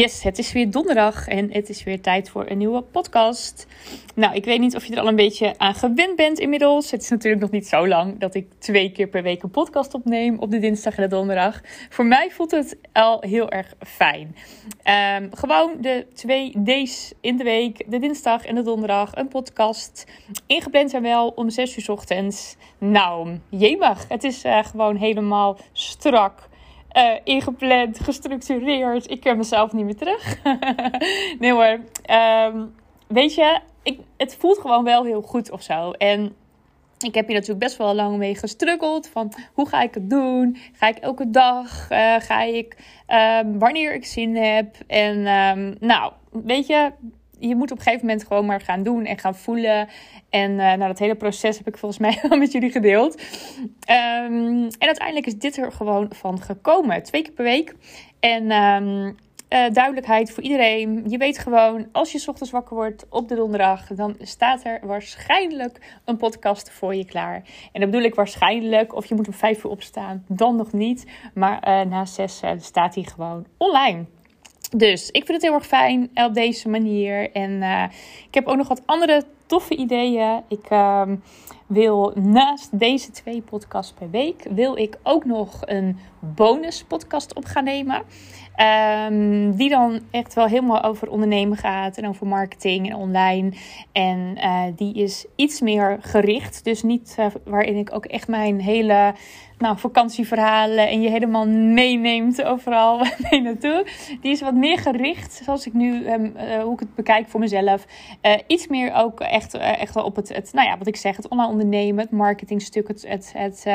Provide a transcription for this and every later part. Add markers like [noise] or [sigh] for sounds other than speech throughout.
Yes, het is weer donderdag en het is weer tijd voor een nieuwe podcast. Nou, ik weet niet of je er al een beetje aan gewend bent inmiddels. Het is natuurlijk nog niet zo lang dat ik twee keer per week een podcast opneem op de dinsdag en de donderdag. Voor mij voelt het al heel erg fijn. Um, gewoon de twee days in de week, de dinsdag en de donderdag, een podcast. Ingepland zijn wel om 6 uur ochtends. Nou, jemig. Het is uh, gewoon helemaal strak uh, ingepland, gestructureerd. Ik ken mezelf niet meer terug. [laughs] nee hoor. Um, weet je, ik, het voelt gewoon wel heel goed of zo. En ik heb hier natuurlijk best wel lang mee gestruggeld. Van hoe ga ik het doen? Ga ik elke dag? Uh, ga ik um, wanneer ik zin heb? En um, nou, weet je, je moet op een gegeven moment gewoon maar gaan doen en gaan voelen. En uh, nou, dat hele proces heb ik volgens mij [laughs] wel met jullie gedeeld. Um, en uiteindelijk is dit er gewoon van gekomen. Twee keer per week. En um, uh, duidelijkheid voor iedereen. Je weet gewoon, als je ochtends wakker wordt op de donderdag, dan staat er waarschijnlijk een podcast voor je klaar. En dat bedoel ik waarschijnlijk, of je moet om vijf uur opstaan, dan nog niet. Maar uh, na zes staat hij gewoon online. Dus ik vind het heel erg fijn op deze manier. En uh, ik heb ook nog wat andere toffe ideeën. Ik uh, wil naast deze twee podcasts per week, wil ik ook nog een bonus podcast op gaan nemen. Um, die dan echt wel helemaal over ondernemen gaat en over marketing en online. En uh, die is iets meer gericht. Dus niet uh, waarin ik ook echt mijn hele nou, vakantieverhalen en je helemaal meeneemt overal [laughs] mee naartoe. Die is wat meer gericht, zoals ik nu, um, uh, hoe ik het bekijk voor mezelf. Iets meer ook echt, echt wel op het, het, nou ja, wat ik zeg, het online ondernemen, het marketingstuk, het, het, het,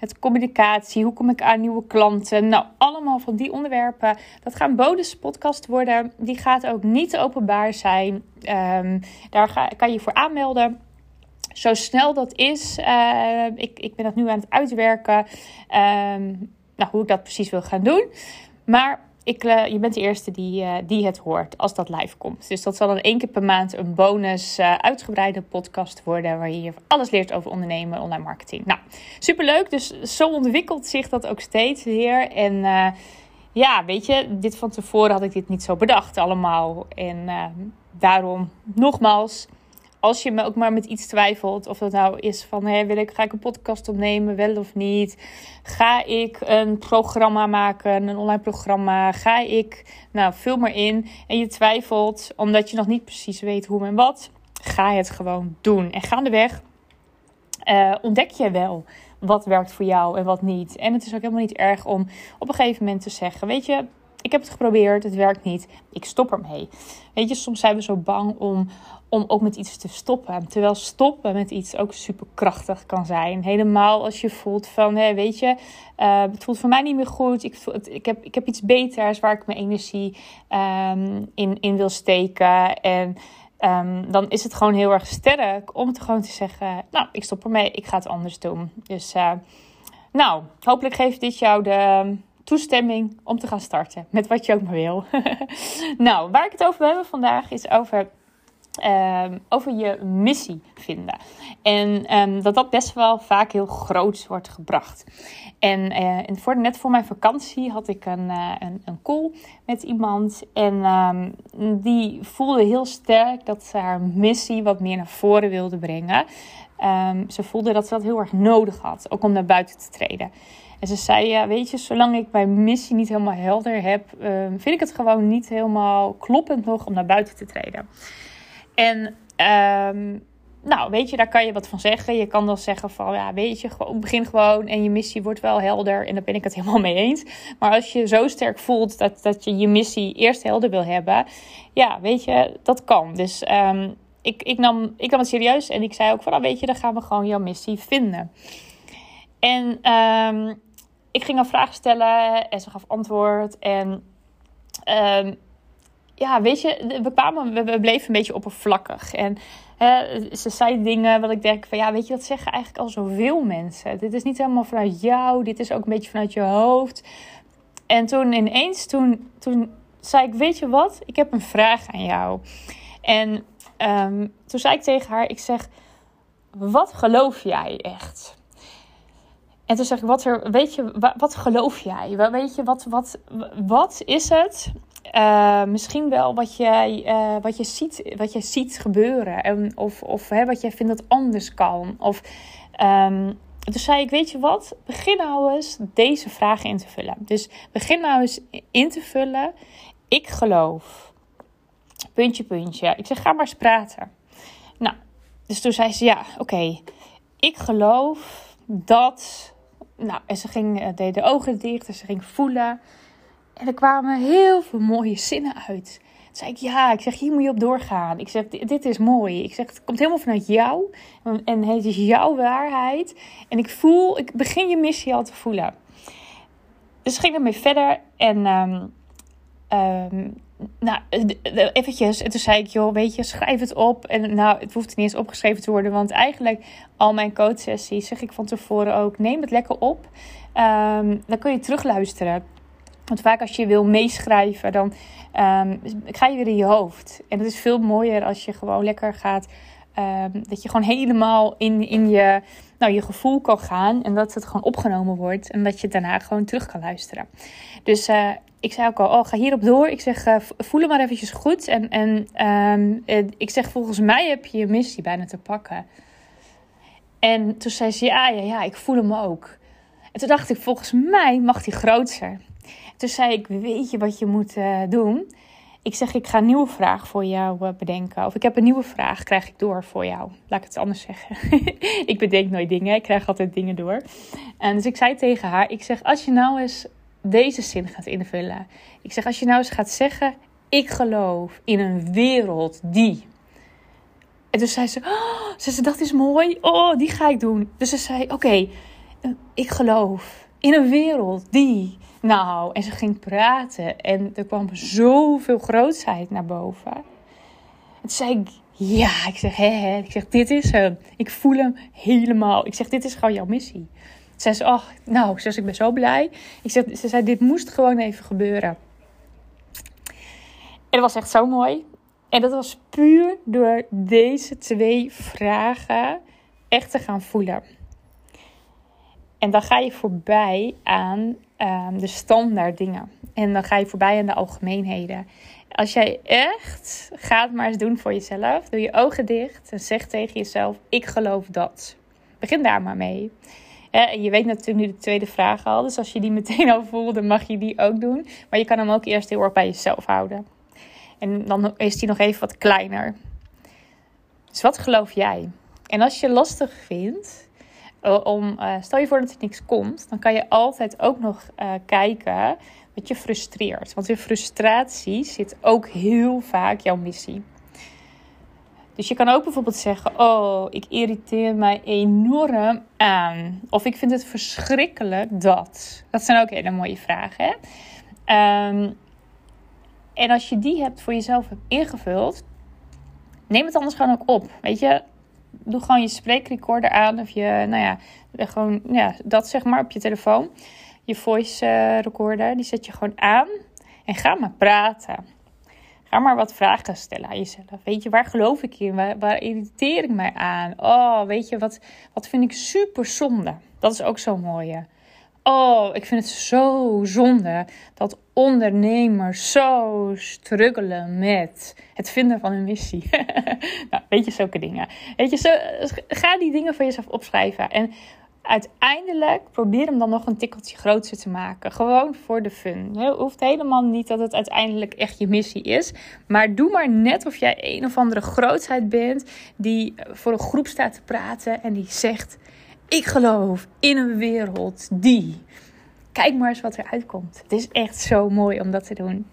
het communicatie, hoe kom ik aan nieuwe klanten. Nou, allemaal van die onderwerpen. Dat gaan bonus podcast worden. Die gaat ook niet openbaar zijn. Um, daar ga, kan je voor aanmelden zo snel dat is. Uh, ik, ik ben dat nu aan het uitwerken. Um, nou, hoe ik dat precies wil gaan doen. Maar ik, uh, je bent de eerste die, uh, die het hoort als dat live komt. Dus dat zal dan één keer per maand een bonus uitgebreide podcast worden. Waar je alles leert over ondernemen, online marketing. Nou, superleuk. Dus zo ontwikkelt zich dat ook steeds weer. En ja, weet je, dit van tevoren had ik dit niet zo bedacht allemaal. En daarom nogmaals als je me ook maar met iets twijfelt, of dat nou is van wil ik, ga ik een podcast opnemen, wel of niet? Ga ik een programma maken, een online programma? Ga ik, nou, vul maar in. En je twijfelt omdat je nog niet precies weet hoe en wat. Ga het gewoon doen. En gaandeweg uh, ontdek je wel wat werkt voor jou en wat niet. En het is ook helemaal niet erg om op een gegeven moment te zeggen: Weet je, ik heb het geprobeerd, het werkt niet, ik stop ermee. Weet je, soms zijn we zo bang om, om ook met iets te stoppen. Terwijl stoppen met iets ook superkrachtig kan zijn. Helemaal als je voelt van, hé, weet je, uh, het voelt voor mij niet meer goed. Ik, voel, ik, heb, ik heb iets beters waar ik mijn energie um, in, in wil steken. En um, dan is het gewoon heel erg sterk om te gewoon te zeggen, nou, ik stop ermee, ik ga het anders doen. Dus, uh, nou, hopelijk geeft dit jou de toestemming om te gaan starten met wat je ook maar wil. [laughs] nou, waar ik het over wil hebben vandaag is over Um, over je missie vinden. En um, dat dat best wel vaak heel groot wordt gebracht. En, uh, en voor, net voor mijn vakantie had ik een, uh, een, een call met iemand. En um, die voelde heel sterk dat ze haar missie wat meer naar voren wilde brengen. ze voelde dat ze dat heel erg nodig had, ook om naar buiten te treden. En ze zei, ja, weet je, zolang ik mijn missie niet helemaal helder heb, vind ik het gewoon niet helemaal kloppend nog om naar buiten te treden. En um, nou, weet je, daar kan je wat van zeggen. Je kan dan zeggen van, ja, weet je, gewoon, begin gewoon en je missie wordt wel helder. En daar ben ik het helemaal mee eens. Maar als je zo sterk voelt dat, dat je je missie eerst helder wil hebben, ja, weet je, dat kan. Dus um, ik, ik, nam, ik nam het serieus en ik zei ook van, nou, weet je, dan gaan we gewoon jouw missie vinden. En um, ik ging een vraag stellen en ze gaf antwoord. En ja, weet je, we, kwamen, we, bleven een beetje oppervlakkig. En hè, ze zei dingen wat ik denk van, ja, weet je, dat zeggen eigenlijk al zoveel mensen. Dit is niet helemaal vanuit jou, dit is ook een beetje vanuit je hoofd. En toen ineens, toen, toen zei ik, weet je wat, ik heb een vraag aan jou. En ehm, toen zei ik tegen haar, ik zeg, wat geloof jij echt? En toen zeg ik, wat, er, weet je, wat, wat geloof jij? Weet je, wat, wat, wat is het? Uh, misschien wel wat, jij, uh, wat, je ziet, wat je ziet gebeuren. En, of of hè, wat jij vindt dat anders kan. Of, um, toen zei ik, weet je wat? Begin nou eens deze vragen in te vullen. Dus begin nou eens in te vullen. Ik geloof. Puntje, puntje. Ik zeg, ga maar eens praten. Nou, dus toen zei ze, ja, oké. Ik geloof dat nou, en ze ging, deed de ogen dicht en ze ging voelen. En er kwamen heel veel mooie zinnen uit. Toen zei ik, ja, ik zeg, hier moet je op doorgaan. Ik zeg, dit is mooi. Ik zeg, het komt helemaal vanuit jou. En het is jouw waarheid. En ik voel, ik begin je missie al te voelen. Dus ging ermee verder. En um, nou, eventjes. En toen zei ik, joh, weet je, schrijf het op. En nou, het hoeft niet eens opgeschreven te worden. Want eigenlijk al mijn coachsessies zeg ik van tevoren ook, neem het lekker op. Um, dan kun je terugluisteren. Want vaak als je wil meeschrijven, dan um, ga je weer in je hoofd. En het is veel mooier als je gewoon lekker gaat. Um, dat je gewoon helemaal in, in je, nou, je gevoel kan gaan. En dat het gewoon opgenomen wordt. En dat je daarna gewoon terug kan luisteren. Dus uh, ik zei ook al, oh, ga hierop door. Ik zeg, uh, voel hem maar eventjes goed. En, en um, ik zeg, volgens mij heb je je missie bijna te pakken. En toen zei ze, ja, ja, ja, ik voel hem ook. En toen dacht ik, volgens mij mag die groter. Toen zei ik, weet je wat je moet uh, doen? Ik zeg, ik ga een nieuwe vraag voor jou uh, bedenken. Of ik heb een nieuwe vraag, krijg ik door voor jou. Laat ik het anders zeggen. [laughs] ik bedenk nooit dingen, ik krijg altijd dingen door. En dus ik zei tegen haar, ik zeg, als je nou eens deze zin gaat invullen. Ik zeg, als je nou eens gaat zeggen, ik geloof in een wereld die. En toen zei ze, oh, ze dat is mooi. Oh, die ga ik doen. Dus ze zei, oké, eh, ik geloof in een wereld die. Nou, en ze ging praten en er kwam zoveel grootsheid naar boven. En toen zei ik, ja, ik zeg, hè. Ik zeg, dit is hem. Ik voel hem helemaal. Ik zeg, dit is gewoon jouw missie. Zei ze, ach, nou, ze ik ben zo blij. Ik zeg, ze zei, dit moest gewoon even gebeuren. En dat was echt zo mooi. En dat was puur door deze twee vragen echt te gaan voelen. En dan ga je voorbij aan um, de standaard dingen. En dan ga je voorbij aan de algemeenheden. Als jij echt gaat maar eens doen voor jezelf, doe je ogen dicht en zeg tegen jezelf: Ik geloof dat. Begin daar maar mee. Je weet natuurlijk nu de tweede vraag al. Dus als je die meteen al voelt, dan mag je die ook doen. Maar je kan hem ook eerst heel erg bij jezelf houden. En dan is die nog even wat kleiner. Dus wat geloof jij? En als je lastig vindt, om, uh, stel je voor dat er niks komt, dan kan je altijd ook nog uh, kijken wat je frustreert. Want in frustratie zit ook heel vaak jouw missie. Dus je kan ook bijvoorbeeld zeggen: Oh, ik irriteer mij enorm aan. Of ik vind het verschrikkelijk dat. Dat zijn ook hele mooie vragen. Um, en als je die hebt voor jezelf ingevuld, neem het anders gewoon ook op. Weet je, doe gewoon je spreekrecorder aan. Of je, nou ja, gewoon ja, dat zeg maar op je telefoon. Je voice uh, recorder, die zet je gewoon aan. En ga maar praten. Ga maar wat vragen stellen aan jezelf. Weet je, waar geloof ik in? Waar, waar irriteer ik mij aan? Oh, weet je, wat, wat vind ik super zonde? Dat is ook zo mooi. Oh, ik vind het zo zonde dat ondernemers zo struggelen met het vinden van een missie. [laughs] nou, weet je, zulke dingen. Weet je, zo, ga die dingen voor jezelf opschrijven. En uiteindelijk probeer hem dan nog een tikkeltje groter te maken. Gewoon voor de fun. Het hoeft helemaal niet dat het uiteindelijk echt je missie is. Maar doe maar net of jij een of andere grootheid bent die voor een groep staat te praten en die zegt: Ik geloof in een wereld die. Kijk maar eens wat er uitkomt. Het is echt zo mooi om dat te doen.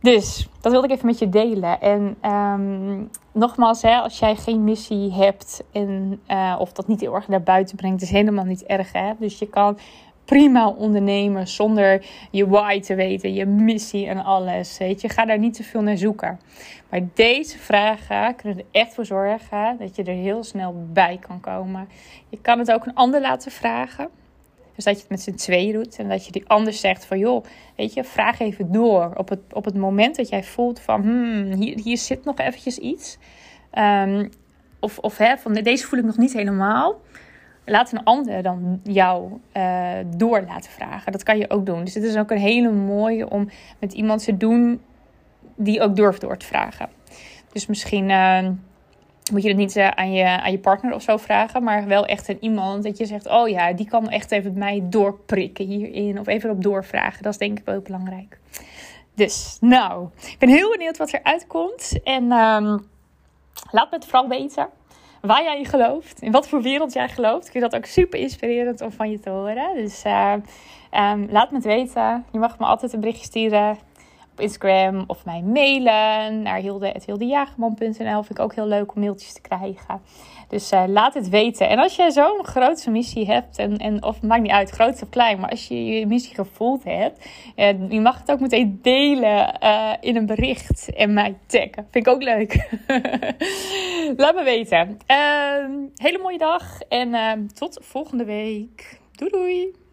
Dus dat wilde ik even met je delen. En um, nogmaals, hè, als jij geen missie hebt en, uh, of dat niet heel erg naar buiten brengt, is helemaal niet erg. Hè? Dus je kan prima ondernemen zonder je why te weten, je missie en alles. Weet je, ga daar niet te veel naar zoeken. Maar deze vragen kunnen er echt voor zorgen dat je er heel snel bij kan komen. Je kan het ook een ander laten vragen. Dus dat je het met z'n tweeën doet en dat je die ander zegt van joh, weet je, vraag even door. Op het, op het moment dat jij voelt van hmm, hier, hier zit nog eventjes iets. Um, of of hè, van deze voel ik nog niet helemaal. Laat een ander dan jou uh, door laten vragen. Dat kan je ook doen. Dus het is ook een hele mooie om met iemand te doen die ook durft door te vragen. Dus misschien uh, moet je het niet uh, aan, je, aan je partner of zo vragen, maar wel echt aan iemand dat je zegt: Oh ja, die kan echt even mij doorprikken hierin. Of even op doorvragen. Dat is denk ik wel belangrijk. Dus, nou, ik ben heel benieuwd wat er uitkomt. En um, laat me het vooral weten waar jij in gelooft. In wat voor wereld jij gelooft. Ik vind dat ook super inspirerend om van je te horen. Dus uh, um, laat me het weten. Je mag me altijd een berichtje sturen op Instagram of mij mailen naar hilde.hildejagerman.nl. Vind ik ook heel leuk om mailtjes te krijgen. Dus uh, laat het weten. En als je zo'n grote missie hebt, en, en, of maakt niet uit, groot of klein, maar als je je missie gevoeld hebt, uh, je mag het ook meteen delen uh, in een bericht en mij taggen. Vind ik ook leuk. [laughs] laat me weten. Ehm, hele mooie dag en ehm, tot volgende week. Doei doei!